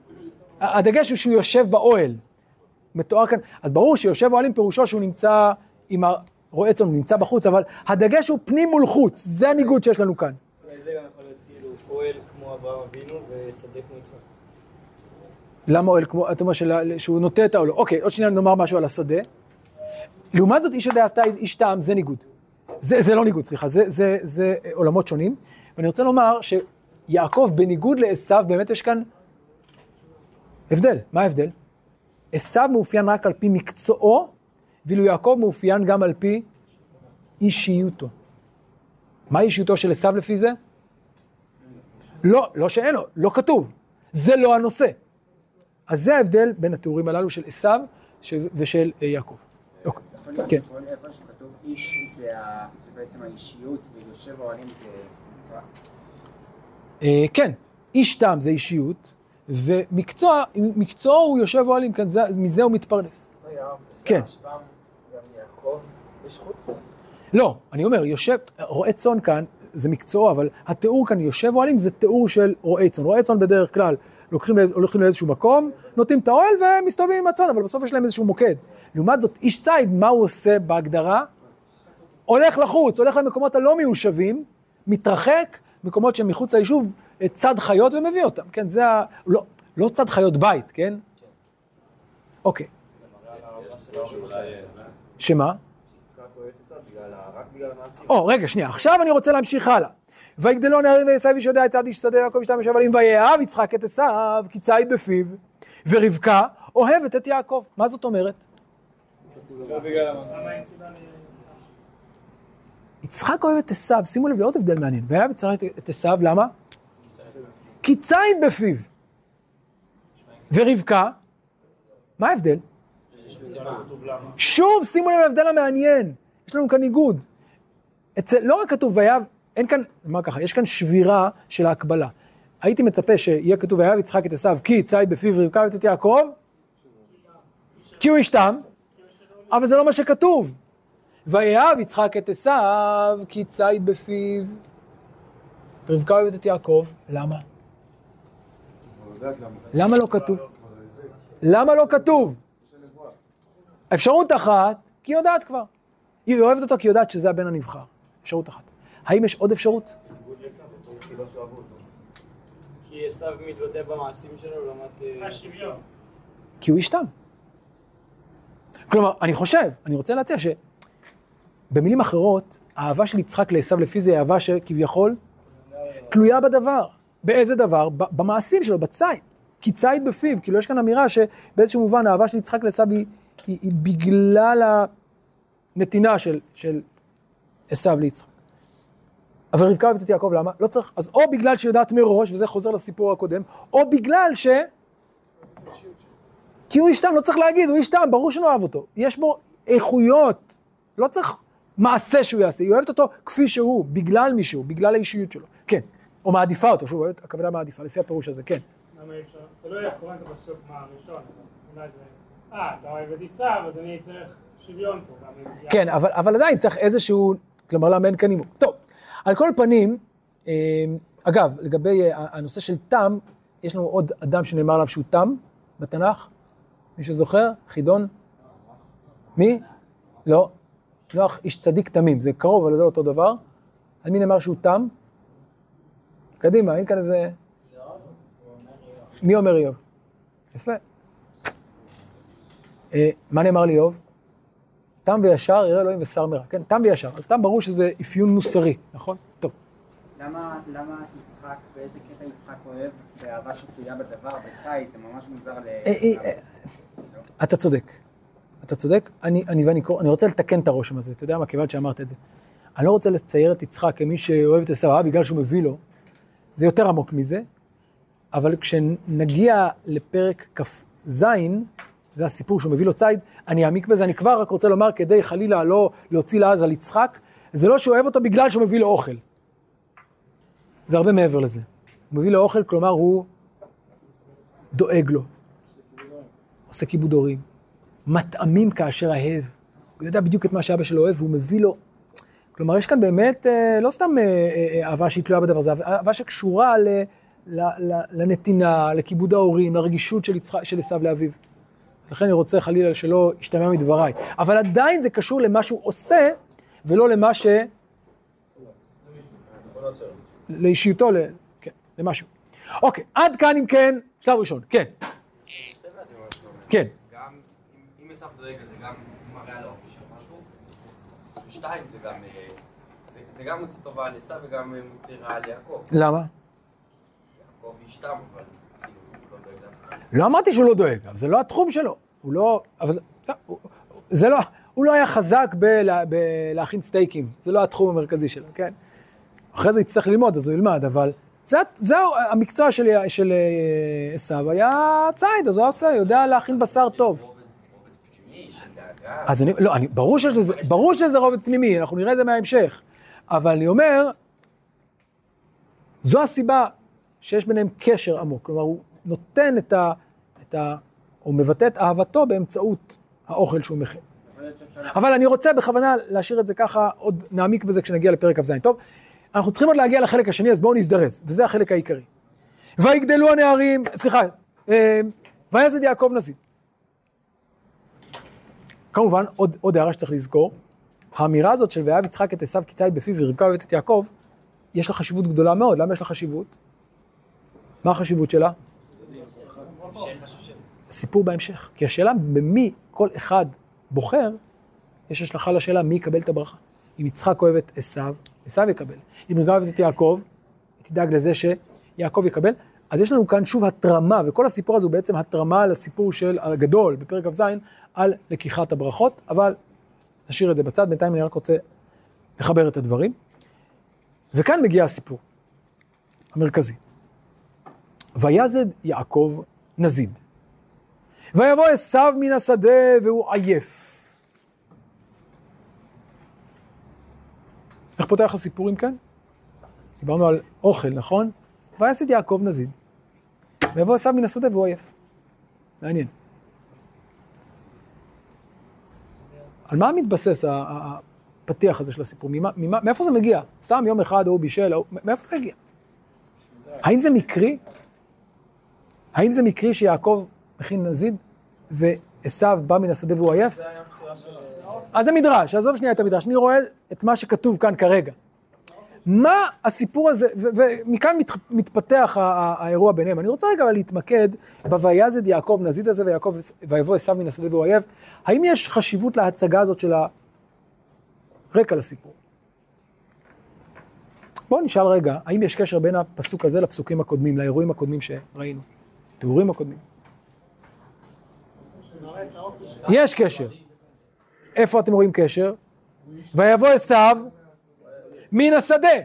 הדגש הוא שהוא יושב באוהל. מתואר כאן, אז ברור שיושב אוהלים פירושו שהוא נמצא עם הרועה צאן, הוא נמצא בחוץ, אבל הדגש הוא פנים מול חוץ, זה הניגוד שיש לנו כאן. זה גם יכול להיות כאילו אוהל כמו אברהם אבינו ושדה כמו יצחק. למה אוהל כמו, אתה אומר שהוא נוטה את האוהל? אוקיי, עוד שנייה נאמר משהו על השדה. לעומת זאת, איש יודע עשתה איש טעם, זה ניגוד. זה, זה לא ניגוד, סליחה, זה, זה, זה עולמות שונים. ואני רוצה לומר שיעקב, בניגוד לעשו, באמת יש כאן הבדל. מה ההבדל? עשו מאופיין רק על פי מקצועו, ואילו יעקב מאופיין גם על פי אישיותו. מה אישיותו של עשו לפי זה? לא, לא שאין לו, לא כתוב. זה לא הנושא. אז זה ההבדל בין התיאורים הללו של עשו ושל אה, יעקב. אוקיי. כן. איפה שכתוב איש זה בעצם האישיות ויושב אוהלים זה. אה, כן, איש תם זה אישיות, ומקצוע, מקצוע הוא יושב אוהלים, כן, זה, מזה הוא מתפרנס. כן. לא, אני אומר, יושב, רועה צאן כאן, זה מקצועו, אבל התיאור כאן, יושב אוהלים, זה תיאור של רועי צאן. רועי צאן בדרך כלל לוקחים, הולכים לאיזשהו מקום, נוטים את האוהל ומסתובבים עם הצאן, אבל בסוף יש להם איזשהו מוקד. לעומת זאת, איש ציד, מה הוא עושה בהגדרה? הולך לחוץ, הולך למקומות הלא מיושבים, מתרחק, מקומות שהם מחוץ ליישוב, אה, צד חיות ומביא אותם, כן? זה ה... לא, לא צד חיות בית, כן? אוקיי. שמה? או, רגע, שנייה, עכשיו אני רוצה להמשיך הלאה. ויגדלו נערים ועשו איש יודע את צד איש שדה יעקב ישתם יושב עלים ויאהב יצחק את עשיו כי ציד בפיו ורבקה אוהבת את יעקב. מה זאת אומרת? לא בגלל המעשים. למה אין סיבה ל... יצחק אוהב את עשיו, שימו לב לעוד הבדל מעניין. ויאהב יצחק את עשיו, למה? כי ציד בפיו. ורבקה, מה ההבדל? שוב, שימו לב להבדל המעניין. יש לנו כאן ניגוד. אצל, לא רק כתוב ויאהב, אין כאן, נאמר ככה, יש כאן שבירה של ההקבלה. הייתי מצפה שיהיה כתוב ויאהב יצחק את עשיו כי ציד בפיו ורבקה אוהבת את יעקב, כי הוא אשתם, אבל זה לא מה שכתוב. ויאהב יצחק את עשיו כי ציד בפיו, ורבקה אוהבת את יעקב, למה? למה לא כתוב? למה לא כתוב? אפשרות אחת, כי היא יודעת כבר. היא אוהבת אותו כי היא יודעת שזה הבן הנבחר. אפשרות אחת. האם יש עוד אפשרות? כי עשו מתבטא במעשים שלו לעומת... אה. כי הוא אשתם. כלומר, אני חושב, אני רוצה להציע שבמילים אחרות, האהבה של יצחק לעשו לפי זה היא אהבה שכביכול תלויה בדבר. באיזה דבר? במעשים שלו, בציד. כי ציד בפיו, כאילו יש כאן אמירה שבאיזשהו מובן האהבה של יצחק לעשו היא, היא, היא בגלל הנתינה של, של עשו ליצחק. אבל רבקה אוהבת את יעקב, למה? לא צריך, אז או בגלל שהיא יודעת מראש, וזה חוזר לסיפור הקודם, או בגלל ש... כי הוא איש תם, לא צריך להגיד, הוא איש תם, ברור שאני אוהב אותו. יש בו איכויות, לא צריך מעשה שהוא יעשה, היא אוהבת אותו כפי שהוא, בגלל מישהו, בגלל האישיות שלו. כן, או מעדיפה אותו, שוב, הכוונה מעדיפה, לפי הפירוש הזה, כן. למה אי אפשר? אתה לא יכול את הפסוק מהראשון, אולי זה... אה, אתה אוהב את עשיו, אז אני צריך שוויון פה. כן, אבל, אבל עדיין צריך איזשהו, כלומר, למה אין כאן נימוק. טוב, על כל פנים, אה, אגב, לגבי אה, הנושא של תם, יש לנו עוד אדם שנאמר עליו שהוא תם בתנ"ך? מישהו זוכר? חידון? מי? לא. נוח איש צדיק תמים, זה קרוב, אבל זה לא אותו דבר. על מי נאמר שהוא תם? קדימה, אין כאן איזה... מי אומר איוב? יפה. אה, מה נאמר לאיוב? תם וישר יראה אלוהים ושר מרע. כן, תם וישר. אז תם ברור שזה אפיון מוסרי, נכון? טוב. למה למה יצחק, באיזה קטע יצחק אוהב באהבה שתלויה בדבר, בציד, זה ממש מוזר ל... אה, אה, אתה צודק. אתה צודק, אני, אני, ואני אני רוצה לתקן את הרושם הזה, אתה יודע מה, כיוון שאמרת את זה. אני לא רוצה לצייר את יצחק כמי שאוהב את עשיו, בגלל שהוא מביא לו. זה יותר עמוק מזה, אבל כשנגיע לפרק כ"ז, זה הסיפור שהוא מביא לו ציד, אני אעמיק בזה, אני כבר רק רוצה לומר, כדי חלילה לא להוציא לעז על יצחק, זה לא שהוא אוהב אותו בגלל שהוא מביא לו אוכל. זה הרבה מעבר לזה. הוא מביא לו אוכל, כלומר הוא דואג לו. עושה כיבוד הורים, מטעמים כאשר אהב. הוא יודע בדיוק את מה שאבא שלו אוהב, והוא מביא לו. כלומר, יש כאן באמת, אה, לא סתם אה, אה, אהבה שהיא תלויה בדבר, זה אהבה שקשורה ל, ל- ל- לנתינה, לכיבוד ההורים, לרגישות של עשיו לאביו. לכן אני רוצה חלילה שלא ישתמע מדבריי. אבל עדיין זה קשור למה שהוא עושה, ולא למה ש... לאישיותו. כן, למשהו. אוקיי, עד כאן אם כן, שלב ראשון, כן. כן. עשיו דואג לזה, גם מראה על האופי של משהו. ושתיים, זה גם, אה, זה- זה גם מוציא טובה על עשיו וגם אה, מוציא רע על יעקב. למה? יעקב אישתם, אבל כאילו, הוא לא דואג לאף. לא אמרתי שהוא לא דואג, אבל זה לא התחום שלו. הוא לא... אבל זה- הוא- זה לא... הוא לא היה חזק בלה- בלהכין סטייקים, זה לא התחום המרכזי שלו, כן? אחרי זה יצטרך ללמוד, אז הוא ילמד, אבל זה, זה המקצוע של, אה, עשיו היה ציד, אז הוא עושה, יודע להכין בשר טוב. רובד רובד פנימי של דאגה. אז אני, לא, אני, ברור שזה, ברור שזה רובד פנימי, אנחנו נראה את זה מההמשך. אבל אני אומר, זו הסיבה שיש ביניהם קשר עמוק. כלומר, הוא נותן את ה... את ה הוא מבטא את אהבתו באמצעות האוכל שהוא מכין. אבל אני רוצה בכוונה להשאיר את זה ככה, עוד נעמיק בזה כשנגיע לפרק כ"ז. טוב, אנחנו צריכים עוד להגיע לחלק השני, אז בואו נזדרז, וזה החלק העיקרי. ויגדלו הנערים, סליחה, אה, ויעזד יעקב נזיר. כמובן, עוד, עוד הערה שצריך לזכור, האמירה הזאת של ויאהב יצחק את עשיו כציד בפיו אוהבת את יעקב, יש לה חשיבות גדולה מאוד. למה יש לה חשיבות? מה החשיבות שלה? סיפור בהמשך. כי השאלה במי כל אחד בוחר, יש השלכה לשאלה מי יקבל את הברכה. אם יצחק אוהב את עשיו, עשיו יקבל. אם אוהבת את יעקב, תדאג לזה שיעקב יקבל. אז יש לנו כאן שוב התרמה, וכל הסיפור הזה הוא בעצם התרמה לסיפור של הגדול בפרק כ"ז על לקיחת הברכות, אבל נשאיר את זה בצד, בינתיים אני רק רוצה לחבר את הדברים. וכאן מגיע הסיפור המרכזי. ויזד יעקב נזיד. ויבוא עשיו מן השדה והוא עייף. איך פותח הסיפור אם כן? דיברנו על אוכל, נכון? ויסד יעקב נזיד. ויבוא עשיו מן השדה והוא עייף. מעניין. על מה מתבסס הפתיח הזה של הסיפור? ממה, ממה, מאיפה זה מגיע? סתם יום אחד ההוא בישל, מאיפה זה הגיע? האם זה מקרי? האם זה מקרי שיעקב מכין נזיד ועשו בא מן השדה והוא עייף? אז זה מדרש, עזוב שנייה את המדרש, אני רואה את מה שכתוב כאן כרגע. מה הסיפור הזה, ומכאן מת, מתפתח האירוע ביניהם. אני רוצה רגע להתמקד ב"ויזד יעקב נזיד הזה ויעקב ויבוא עשיו מן השדה והוא עייף". האם יש חשיבות להצגה הזאת של הרקע לסיפור? בואו נשאל רגע, האם יש קשר בין הפסוק הזה לפסוקים הקודמים, לאירועים הקודמים שראינו? תיאורים הקודמים. יש קשר. איפה אתם רואים קשר? ויבוא עשיו מן השדה.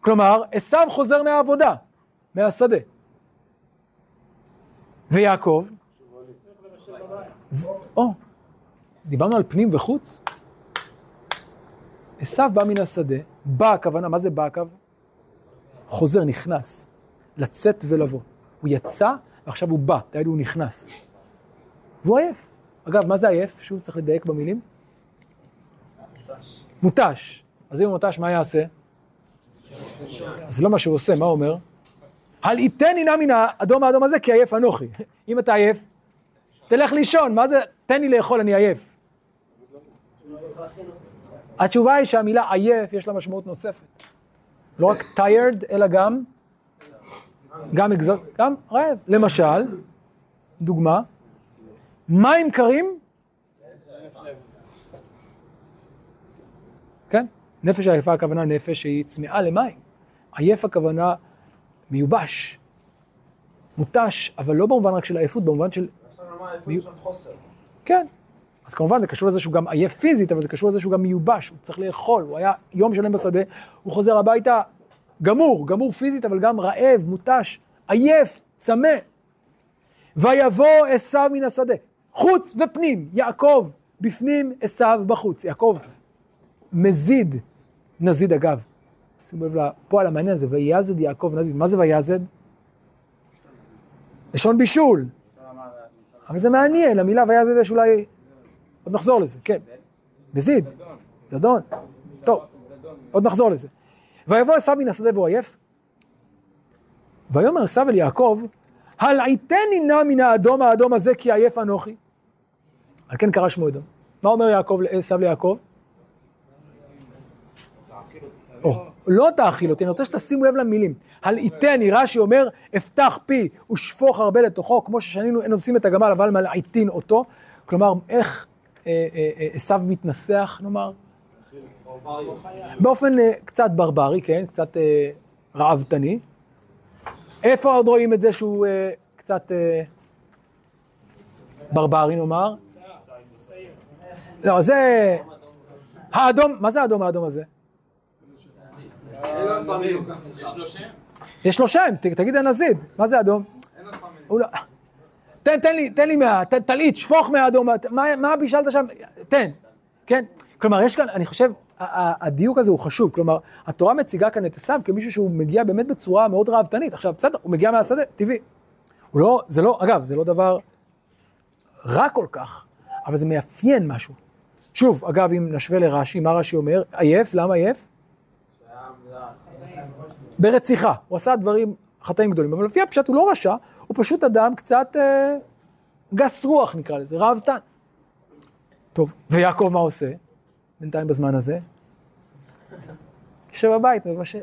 כלומר, עשיו חוזר מהעבודה, מהשדה. ויעקב? או, דיברנו על פנים וחוץ? עשיו בא מן השדה, בא הכוונה, מה זה בא הקו? חוזר, נכנס. לצאת ולבוא. הוא יצא, ועכשיו הוא בא, דהיינו הוא נכנס. והוא עייף. אגב, מה זה עייף? שוב צריך לדייק במילים. מותש. אז אם הוא מותש, מה יעשה? אז לא מה שהוא עושה, מה הוא אומר? הל יתני נא מן האדום האדום הזה, כי עייף אנוכי. (laughs) אם אתה עייף, תלך לישון, מה זה? תן לי לאכול, אני עייף. התשובה היא שהמילה עייף, יש לה משמעות נוספת. לא רק tired, אלא גם, גם גם רעב. למשל, דוגמה, מים קרים? כן, נפש עייפה הכוונה נפש שהיא צמאה למים. עייף הכוונה מיובש, מותש, אבל לא במובן רק של עייפות, במובן של? כן. אז כמובן זה קשור לזה שהוא גם עייף פיזית, אבל זה קשור לזה שהוא גם מיובש, הוא צריך לאכול, הוא היה יום שלם בשדה, הוא חוזר הביתה גמור, גמור פיזית, אבל גם רעב, מותש, עייף, צמא. ויבוא עשיו מן השדה, חוץ ופנים, יעקב בפנים, עשיו בחוץ. יעקב מזיד, נזיד אגב. שימו לב לפועל המעניין הזה, ויזד יעקב נזיד. מה זה ויזד? לשון בישול. אבל זה מעניין, המילה ויזד יש אולי... עוד נחזור לזה, כן. מזיד. זדון. טוב, עוד נחזור לזה. ויבוא עשיו מן השדה והוא עייף. ויאמר עשו אל יעקב, הלעיתני נא מן האדום האדום הזה כי עייף אנוכי. על כן קרא שמו אדום. מה אומר יעקב, עשו ליעקב? או, לא תאכיל אותי, אני רוצה שתשימו לב למילים. הלעיתני, רש"י אומר, אפתח פי ושפוך הרבה לתוכו, כמו ששנינו, אין עושים את הגמל, אבל מלעיטין אותו. כלומר, איך אה, אה, אה, עשו מתנסח, נאמר? באופן קצת ברברי, כן? קצת ראוותני. איפה עוד רואים את זה שהוא קצת ברברי, נאמר? לא, זה... האדום, מה זה האדום האדום הזה? יש לו שם? תגיד הנזיד, מה זה אדום? לא... תן, תן לי, תן לי מה... ת- תלעיט, שפוך מהאדום, מה, מה בישלת שם? תן, כן? כלומר, יש כאן, אני חושב, הדיוק הזה הוא חשוב, כלומר, התורה מציגה כאן את עשיו כמישהו שהוא מגיע באמת בצורה מאוד ראוותנית. עכשיו, בסדר, הוא מגיע מהשדה, טבעי. הוא לא, זה לא, אגב, זה לא דבר רע כל כך, אבל זה מאפיין משהו. שוב, אגב, אם נשווה לרש"י, מה רש"י אומר? עייף, למה עייף? ברציחה, הוא עשה דברים, חטאים גדולים, אבל לפי הפשט הוא לא רשע, הוא פשוט אדם קצת אה, גס רוח נקרא לזה, ראוותן. טוב, ויעקב מה עושה? בינתיים בזמן הזה? יושב בבית, מבשל.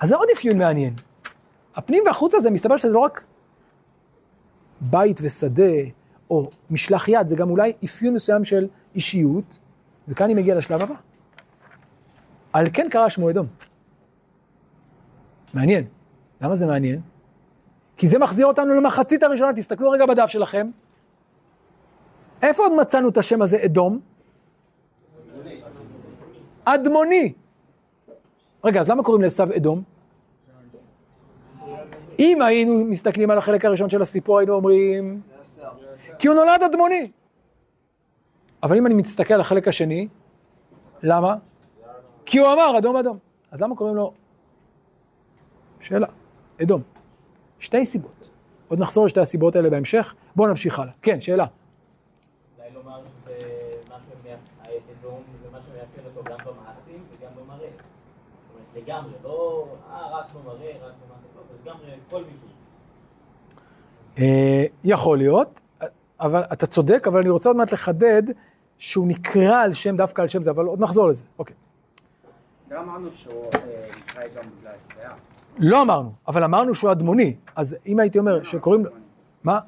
אז זה עוד אפיון מעניין. הפנים והחוץ הזה, מסתבר שזה לא רק בית ושדה, או משלח יד, זה גם אולי אפיון מסוים של אישיות, וכאן אני מגיע לשלב הבא. על כן קרא שמו אדום. מעניין. למה זה מעניין? כי זה מחזיר אותנו למחצית הראשונה, תסתכלו רגע בדף שלכם. איפה עוד מצאנו את השם הזה, אדום? אדמוני. רגע, אז למה קוראים לעשו אדום? אם היינו מסתכלים על החלק הראשון של הסיפור, היינו אומרים, כי הוא נולד אדמוני. אבל אם אני מסתכל על החלק השני, למה? כי הוא אמר אדום אדום. אז למה קוראים לו? שאלה, אדום. שתי סיבות. עוד נחזור לשתי הסיבות האלה בהמשך. בואו נמשיך הלאה. כן, שאלה. אולי לומר שזה מה שמאפיין, האדום זה מה שמאפיין אותו גם במעשים וגם במראה. זאת אומרת, לגמרי, לא, אה, רק במראה, רק במעשים, לא, לגמרי כל מישהו. אה, יכול להיות, אבל אתה צודק, אבל אני רוצה עוד מעט לחדד שהוא נקרא על שם, דווקא על שם זה, אבל עוד נחזור לזה. אוקיי. לא אמרנו שהוא אה, נקרא גם בגלל שיער. לא אמרנו, אבל אמרנו שהוא אדמוני. אז אם הייתי אומר שקוראים לו... מה?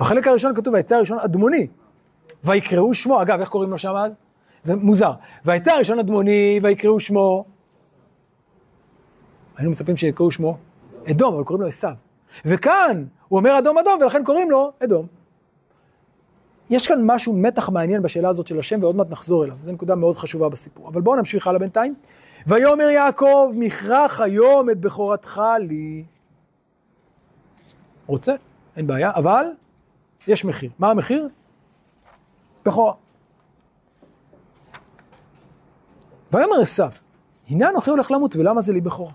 בחלק הראשון כתוב, העצה הראשון אדמוני. ויקראו שמו, אגב, איך קוראים לו שם אז? זה מוזר. והעצה הראשון אדמוני, ויקראו שמו. היינו מצפים שיקראו שמו אדום, אבל קוראים לו עשיו. וכאן הוא אומר אדום אדום, ולכן קוראים לו אדום. יש כאן משהו, מתח מעניין בשאלה הזאת של השם, ועוד מעט נחזור אליו. זו נקודה מאוד חשובה בסיפור. אבל בואו נמשיך הלאה בינתיים. ויאמר יעקב, מכרח היום את בכורתך לי. רוצה? אין בעיה, אבל יש מחיר. מה המחיר? בכורה. ויאמר עשיו, הנה אנוכי הולך למות, ולמה זה לי בכורה?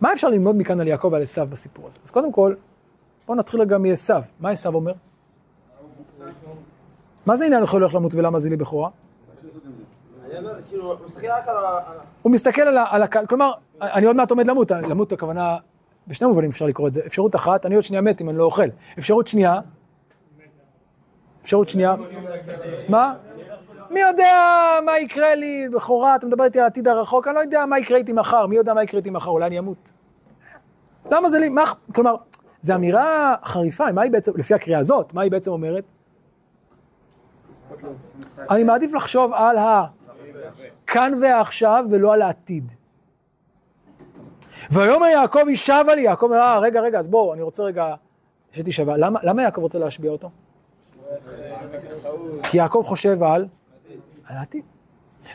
מה אפשר ללמוד מכאן על יעקב ועל עשיו בסיפור הזה? אז קודם כל, בואו נתחיל רגע מעשיו. מה עשיו אומר? מה זה הנה אנוכי הולך למות ולמה זה לי בכורה? כאילו, הוא מסתכל על הוא מסתכל על ה... על ה... כלומר, אני עוד מעט עומד למות, למות הכוונה, בשני מובנים אפשר לקרוא את זה. אפשרות אחת, אני עוד שנייה מת אם אני לא אוכל. אפשרות שנייה, אפשרות שנייה, מה? מי יודע מה יקרה לי בכורה, אתה מדבר איתי על העתיד הרחוק, אני לא יודע מה יקרה איתי מחר, מי יודע מה יקרה איתי מחר, אולי אני אמות. למה זה לי, מה, כלומר, זו אמירה חריפה, מה היא בעצם, לפי הקריאה הזאת, מה היא בעצם אומרת? אני מעדיף לחשוב על ה... כאן ועכשיו ולא על העתיד. ויאמר יעקב ישבה לי, יעקב אומר, אה, רגע, רגע, אז בואו, אני רוצה רגע שתישבע. למה, למה יעקב רוצה להשביע אותו? כי יעקב חושב על, על העתיד.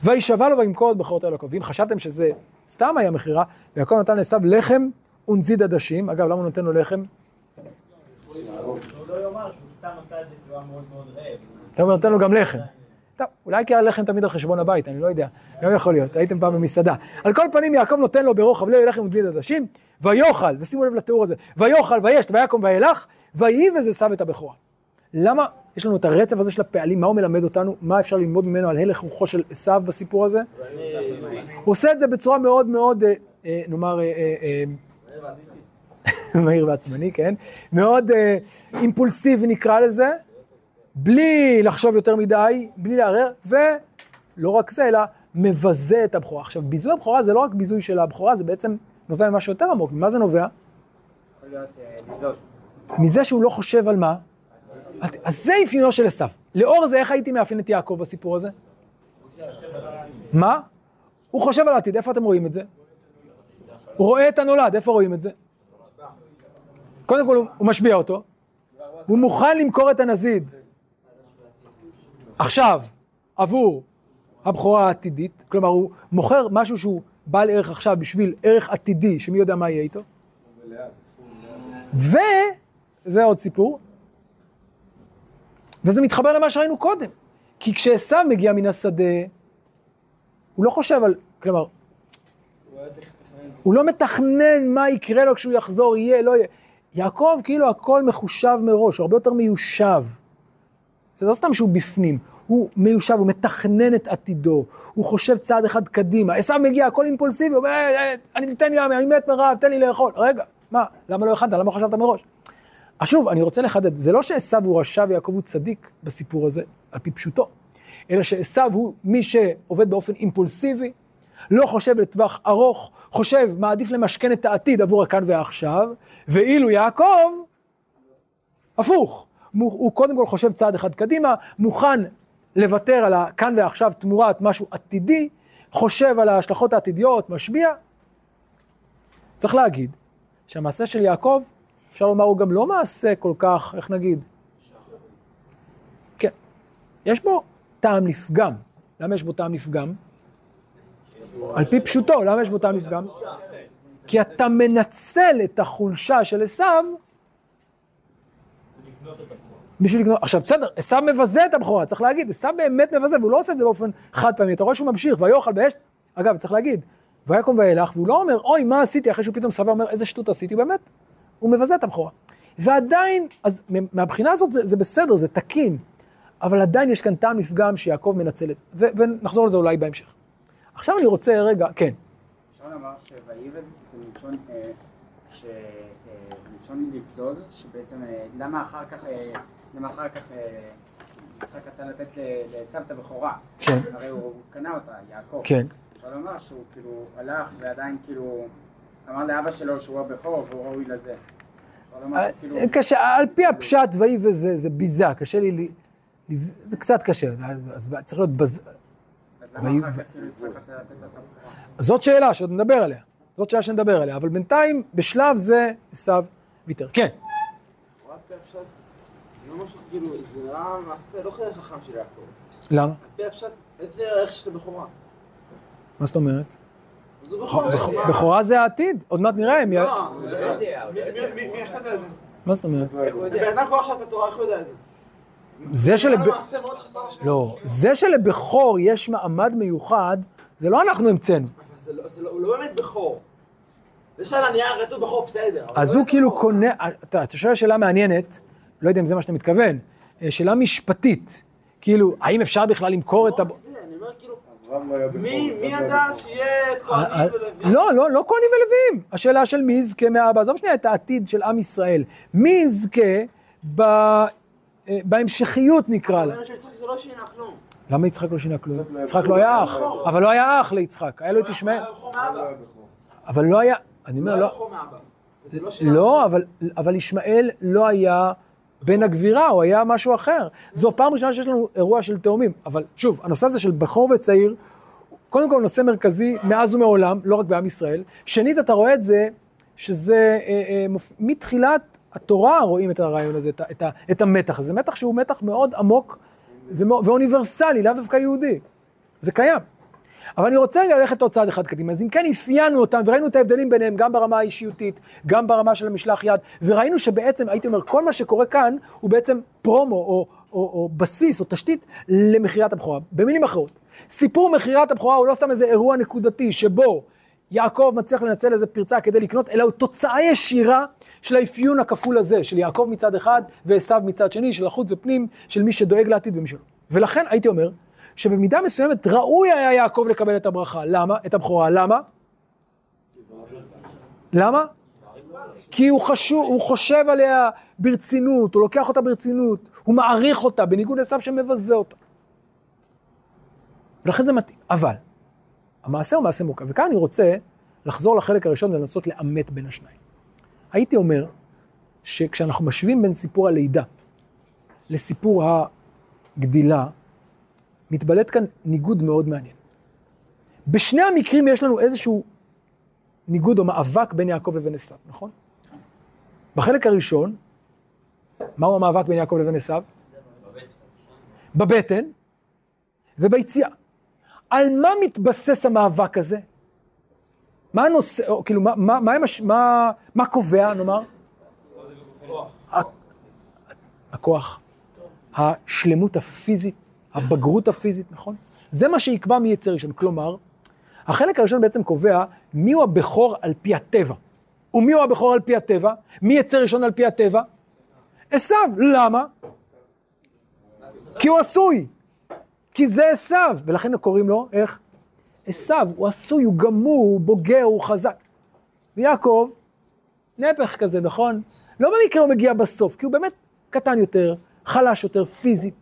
וישבע לו וימכור את בכורות יעקב. ואם חשבתם שזה סתם היה מכירה, ויעקב נתן לעשו לחם ונזיד עדשים. אגב, למה הוא נותן לו לחם? הוא לא יאמר שהוא סתם עשה את זה כי הוא היה מאוד מאוד רעב. אתה אומר, נותן לו גם לחם. טוב, אולי כי הלחם תמיד על חשבון הבית, אני לא יודע. גם יכול להיות, הייתם פעם במסעדה. על כל פנים, יעקב נותן לו ברוחב לב לחם וזיד עדשים, ויאכל, ושימו לב לתיאור הזה, ויאכל, וישת, ויקום וילך, ויהי וזה שם את הבכורה. למה יש לנו את הרצף הזה של הפעלים, מה הוא מלמד אותנו, מה אפשר ללמוד ממנו על הלך רוחו של עשיו בסיפור הזה? הוא עושה את זה בצורה מאוד מאוד, אה, אה, נאמר, אה, (laughs) מהיר ועצמני, כן? מאוד אימפולסיבי נקרא לזה, בלי לחשוב יותר מדי, בלי לערער, ולא רק זה, אלא מבזה את הבכורה. עכשיו, ביזוי הבכורה זה לא רק ביזוי של הבכורה, זה בעצם נובע ממשהו יותר עמוק. ממה זה נובע? יכול אה. מזה שהוא לא חושב על מה? אז זה אפיונו של עשיו. לאור זה, איך הייתי מאפיין את יעקב בסיפור הזה? מה? הוא חושב על העתיד, איפה אתם רואים את זה? הוא רואה את הנולד, איפה רואים את זה? קודם כל, הוא משביע אותו. הוא מוכן למכור את הנזיד. עכשיו, עבור הבכורה העתידית, כלומר, הוא מוכר משהו שהוא בעל ערך עכשיו בשביל ערך עתידי, שמי יודע מה יהיה איתו. וזה עוד סיפור, וזה מתחבר למה שראינו קודם. כי כשעשו מגיע מן השדה, הוא לא חושב על, כלומר, הוא לא מתכנן מה יקרה לו כשהוא יחזור, יהיה, לא יהיה. יעקב, כאילו הכל מחושב מראש, הוא הרבה יותר מיושב. זה לא סתם שהוא בפנים, הוא מיושב, הוא מתכנן את עתידו, הוא חושב צעד אחד קדימה. עשו מגיע, הכל אימפולסיבי, הוא אומר, "אה, אה, אני תן לי, אני מת מרעב, תן לי לאכול. רגע, מה, למה לא הכנת? למה חשבת מראש? אז שוב, אני רוצה לחדד, זה לא שעשו הוא רשע ויעקב הוא צדיק בסיפור הזה, על פי פשוטו, אלא שעשו הוא מי שעובד באופן אימפולסיבי, לא חושב לטווח ארוך, חושב, מעדיף למשכן את העתיד עבור הכאן והעכשיו, ואילו יעקב, הפוך, הוא קודם כל חושב צעד אחד קדימה, מוכן לוותר על הכאן ועכשיו תמורת משהו עתידי, חושב על ההשלכות העתידיות, משביע. צריך להגיד שהמעשה של יעקב, אפשר לומר, הוא גם לא מעשה כל כך, איך נגיד? כן. יש בו טעם לפגם. למה יש בו טעם לפגם? על פי פשוטו, למה יש בו טעם לפגם? כי אתה מנצל את החולשה של עשיו בשביל לקנות, עכשיו בסדר, עשיו מבזה את הבכורה, צריך להגיד, עשיו באמת מבזה, והוא לא עושה את זה באופן חד פעמי, אתה רואה שהוא ממשיך, ויאכל באש, אגב, צריך להגיד, ויקום וילך, והוא לא אומר, אוי, מה עשיתי, אחרי שהוא פתאום שבע אומר, איזה שטות עשיתי, הוא באמת, הוא מבזה את הבכורה. ועדיין, אז מהבחינה הזאת זה, זה בסדר, זה תקין, אבל עדיין יש כאן טעם לפגם שיעקב מנצל את זה, ונחזור לזה אולי בהמשך. עכשיו אני רוצה רגע, כן, אפשר לומר שויבז זה מלשון, אה, ש- אה, מלשון לבזוז, שבעצם, אה, למה אחר כך, אה, למה אחר כך אה, יצחק רצה לתת ל- לעשו את הבכורה? כן. הרי הוא קנה אותה, יעקב. כן. אפשר לומר שהוא כאילו הלך ועדיין כאילו אמר לאבא שלו שהוא הבכור והוא ראוי לזה. קשה, על פי הפשט ויהי וזה, זה ביזה, קשה לי, זה קצת קשה, אז- צריך להיות בז... כאילו? זאת שאלה שעוד נדבר עליה, זאת שאלה שנדבר עליה, אבל בינתיים, בשלב זה, עשיו ויתר. כן, רק הפשט, זה לא משהו כאילו, זה נראה מעשה לא חכם של יעקב. למה? על פי הפשט, איזה ערך יש לבכורה? מה זאת אומרת? זו בכורה. בכ- בכורה זה העתיד, עוד מעט נראה אם... לא, זה- מי- מי- מי- החלטת על זה? מה זאת אומרת? בן אדם כבר עכשיו את התורה, איך הוא יודע את זה? זה של... זה מעשה מאוד חסר משמעות. לא, זה שלבכור יש מעמד מיוחד, זה לא אנחנו המצאנו. אבל זה לא- זה לא- הוא לא באמת בכור. זה שעל הנייר כתוב בכור בסדר. אז לא הוא כאילו. קונה, אתה שואל שאלה מעניינת, לא יודע אם זה מה שאתה מתכוון, אה, שאלה משפטית, כאילו, האם אפשר בכלל למכור את ה... לא אומר כאילו, לא. מי ידע. שיהיה אה, כהנים ולווים? לא, לא, לא כהנים ולווים. השאלה של מי יזכה מאבא, עזוב שנייה את העתיד של עם ישראל. מי יזכה אה, בהמשכיות נקרא לה. למה יצחק לא שינה כלום? יצחק לא היה. לא אח. אבל לא היה אח ליצחק, היה לו את ישמעאל. אבל לא היה, אני אומר, לא, לא שינה לא, אבל, אבל ישמעאל לא היה בן הגבירה, הוא היה משהו אחר. זו פעם ראשונה שיש לנו אירוע של תאומים. אבל שוב, הנושא הזה של בכור וצעיר, קודם כל נושא מרכזי מאז ומעולם, לא רק בעם ישראל. שנית, אתה רואה את זה, שזה, אה, אה. מתחילת התורה רואים את הרעיון הזה, את, את, את המתח הזה. מתח שהוא מתח מאוד עמוק ואוניברסלי, לאו דווקא יהודי. זה קיים. אבל אני רוצה ללכת עוד צעד אחד קדימה. אז אם כן אפיינו אותם וראינו את ההבדלים ביניהם גם ברמה האישיותית, גם ברמה של המשלח יד, וראינו שבעצם, הייתי אומר, כל מה שקורה כאן הוא בעצם פרומו או, או, או בסיס או תשתית למכירת הבכורה. במילים אחרות, סיפור מכירת הבכורה הוא לא סתם איזה אירוע נקודתי שבו יעקב מצליח לנצל איזה פרצה כדי לקנות, אלא הוא תוצאה ישירה של האפיון הכפול הזה, של יעקב מצד אחד ועשו מצד שני, של החוץ ופנים, של מי שדואג לעתיד ומי שלא. ולכן הייתי אומר, שבמידה מסוימת ראוי היה יעקב לקבל את הברכה. למה? את הבכורה. למה? למה? כי הוא, חשוב, הוא חושב עליה ברצינות, הוא לוקח אותה ברצינות, הוא מעריך אותה, בניגוד לעשו שמבזה אותה. ולכן זה מתאים. אבל, המעשה הוא מעשה מורכב. וכאן אני רוצה לחזור לחלק הראשון ולנסות לאמת בין השניים. הייתי אומר שכשאנחנו משווים בין סיפור הלידה לסיפור הגדילה, מתבלט כאן ניגוד מאוד מעניין. בשני המקרים יש לנו איזשהו ניגוד או מאבק בין יעקב לבין עשיו, נכון? בחלק הראשון, מהו המאבק בין יעקב לבין עשיו? בבטן וביציאה. על מה מתבסס המאבק הזה? מה הנושא, או כאילו, מה, מה, מה, מה, מה קובע, נאמר? הכוח, השלמות הפיזית, הבגרות הפיזית, נכון? זה מה שיקבע מי יצא ראשון. כלומר, החלק הראשון בעצם קובע מיהו הבכור על פי הטבע. ומיהו הבכור על פי הטבע? מי יצא ראשון על פי הטבע? עשו. למה? כי הוא עשוי. כי זה עשו, ולכן קוראים לו, איך? עשו, הוא עשוי, הוא גמור, הוא בוגר, הוא חזק. ויעקב, נפח כזה, נכון? לא במקרה הוא מגיע בסוף, כי הוא באמת קטן יותר, חלש יותר, פיזית.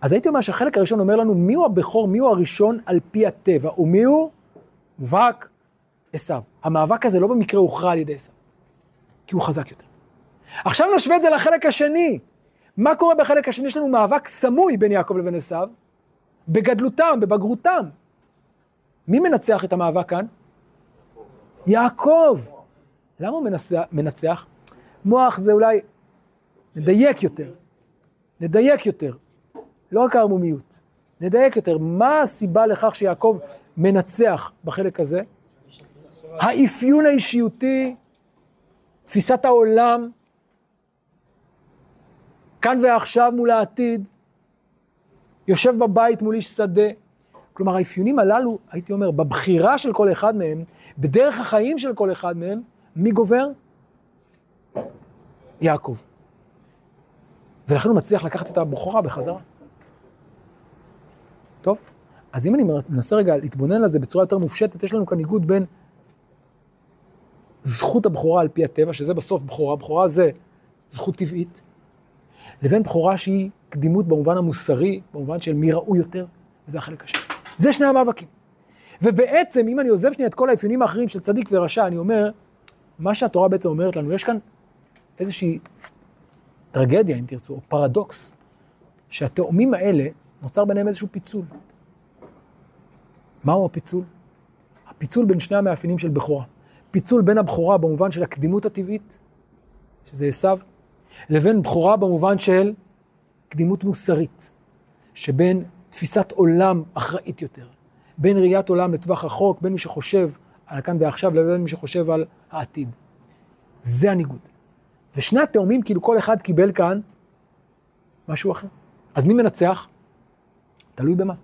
אז הייתי אומר שהחלק הראשון אומר לנו מיהו הבכור, מיהו הראשון על פי הטבע, ומיהו מובהק עשו. המאבק הזה לא במקרה הוכרע על ידי עשו, כי הוא חזק יותר. עכשיו נשווה את זה לחלק השני. מה קורה בחלק השני? יש לנו מאבק סמוי בין יעקב לבין עשו, בגדלותם, בבגרותם. מי מנצח את המאבק כאן? יעקב. למה הוא מנצח? מנצח? מוח זה אולי, נדייק יותר, נדייק יותר. לא רק הערמומיות, נדייק יותר. מה הסיבה לכך שיעקב מנצח בחלק הזה? האפיון האישיותי, תפיסת העולם, כאן ועכשיו מול העתיד, יושב בבית מול איש שדה. כלומר, האפיונים הללו, הייתי אומר, בבחירה של כל אחד מהם, בדרך החיים של כל אחד מהם, מי גובר? יעקב. ולכן הוא מצליח לקחת את הבכורה בחזרה. טוב, אז אם אני מנסה רגע להתבונן על זה בצורה יותר מופשטת, יש לנו כאן ניגוד בין זכות הבכורה על פי הטבע, שזה בסוף בכורה, בכורה זה זכות טבעית, לבין בכורה שהיא קדימות במובן המוסרי, במובן של מי ראוי יותר, וזה החלק השני. זה שני המאבקים. ובעצם, אם אני עוזב שנייה את כל האפיונים האחרים של צדיק ורשע, אני אומר, מה שהתורה בעצם אומרת לנו, יש כאן איזושהי טרגדיה, אם תרצו, או פרדוקס, שהתאומים האלה, נוצר ביניהם איזשהו פיצול. מהו הפיצול? הפיצול בין שני המאפיינים של בכורה. פיצול בין הבכורה במובן של הקדימות הטבעית, שזה עשו, לבין בכורה במובן של קדימות מוסרית, שבין תפיסת עולם אחראית יותר, בין ראיית עולם לטווח רחוק, בין מי שחושב על הכאן ועכשיו לבין מי שחושב על העתיד. זה הניגוד. ושני התאומים, כאילו כל אחד קיבל כאן משהו אחר. אז מי מנצח? תלוי במה.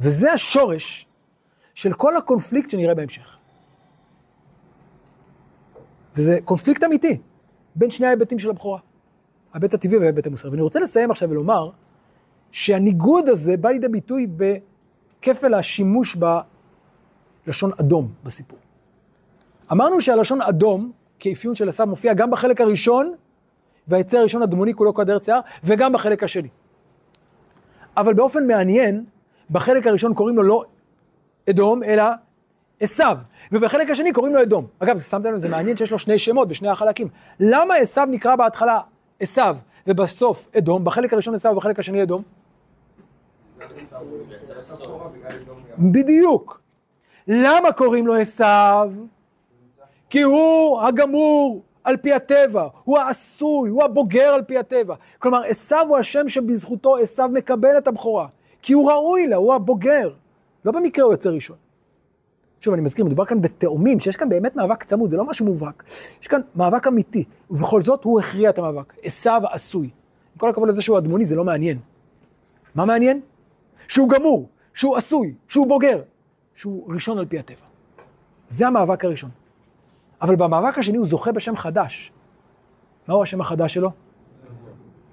וזה השורש של כל הקונפליקט שנראה בהמשך. וזה קונפליקט אמיתי בין שני ההיבטים של הבכורה, ההיבט הטבעי וההיבט המוסרי. ואני רוצה לסיים עכשיו ולומר שהניגוד הזה בא לידי ביטוי בכפל השימוש בלשון אדום בסיפור. אמרנו שהלשון אדום, כאפיון של עשיו, מופיע גם בחלק הראשון, והיצר הראשון הדמוני כולו כדר שיער, וגם בחלק השני. אבל באופן מעניין, בחלק הראשון קוראים לו לא אדום, אלא עשיו, ובחלק השני קוראים לו אדום. אגב, שמתם לב, זה מעניין שיש לו שני שמות בשני החלקים. למה עשיו נקרא בהתחלה עשיו, ובסוף אדום, בחלק הראשון עשיו ובחלק השני אדום? בדיוק. למה קוראים לו עשיו? כי הוא הגמור על פי הטבע, הוא העשוי, הוא הבוגר על פי הטבע. כלומר, עשיו הוא השם שבזכותו עשיו מקבל את הבכורה, כי הוא ראוי לה, הוא הבוגר. לא במקרה הוא יוצא ראשון. שוב, אני מזכיר, מדובר כאן בתאומים, שיש כאן באמת מאבק צמוד, זה לא משהו מובהק. יש כאן מאבק אמיתי, ובכל זאת הוא הכריע את המאבק. עשיו עשוי. עם כל הכבוד לזה שהוא אדמוני, זה לא מעניין. מה מעניין? שהוא גמור, שהוא עשוי, שהוא בוגר. שהוא ראשון על פי הטבע. זה המאבק הראשון. אבל במאבק השני הוא זוכה בשם חדש. מהו השם החדש שלו?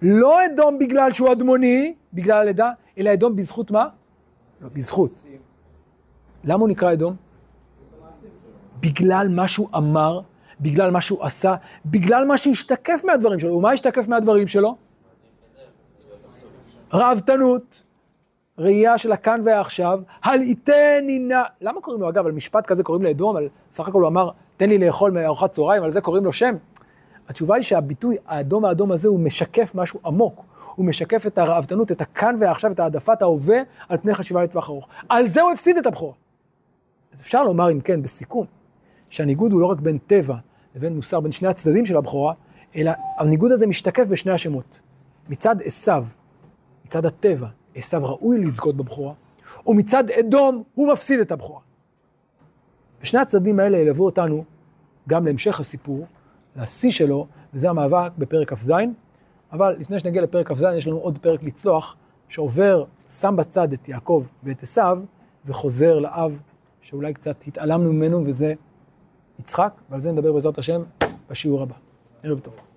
לא אדום בגלל שהוא אדמוני, בגלל הלידה, אלא אדום בזכות מה? לא, בזכות. למה הוא נקרא אדום? בגלל מה שהוא אמר, בגלל מה שהוא עשה, בגלל מה שהשתקף מהדברים שלו. ומה השתקף מהדברים שלו? ראוותנות, ראייה של הכאן והעכשיו, הלעיטני נא... למה קוראים לו, אגב, על משפט כזה קוראים לאדום, על סך הכל הוא אמר, תן לי לאכול מארוחת צהריים, על זה קוראים לו שם? התשובה היא שהביטוי האדום האדום הזה הוא משקף משהו עמוק. הוא משקף את הראוותנות, את הכאן ועכשיו, את העדפת ההווה, על פני חשיבה לטווח ארוך. על זה הוא הפסיד את הבכורה. אז אפשר לומר, אם כן, בסיכום, שהניגוד הוא לא רק בין טבע לבין מוסר, בין שני הצדדים של הבכורה, אלא הניגוד הזה משתקף בשני השמות. מצד עשיו, מצד הטבע, עשיו ראוי לזכות בבכורה, ומצד אדום הוא מפסיד את הבכורה. ושני הצדדים האלה ילוו אותנו גם להמשך הסיפור, לשיא שלו, וזה המאבק בפרק כ"ז. אבל לפני שנגיע לפרק כ"ז, יש לנו עוד פרק לצלוח, שעובר, שם בצד את יעקב ואת עשיו, וחוזר לאב, שאולי קצת התעלמנו ממנו, וזה יצחק, ועל זה נדבר בעזרת השם בשיעור הבא. ערב טוב.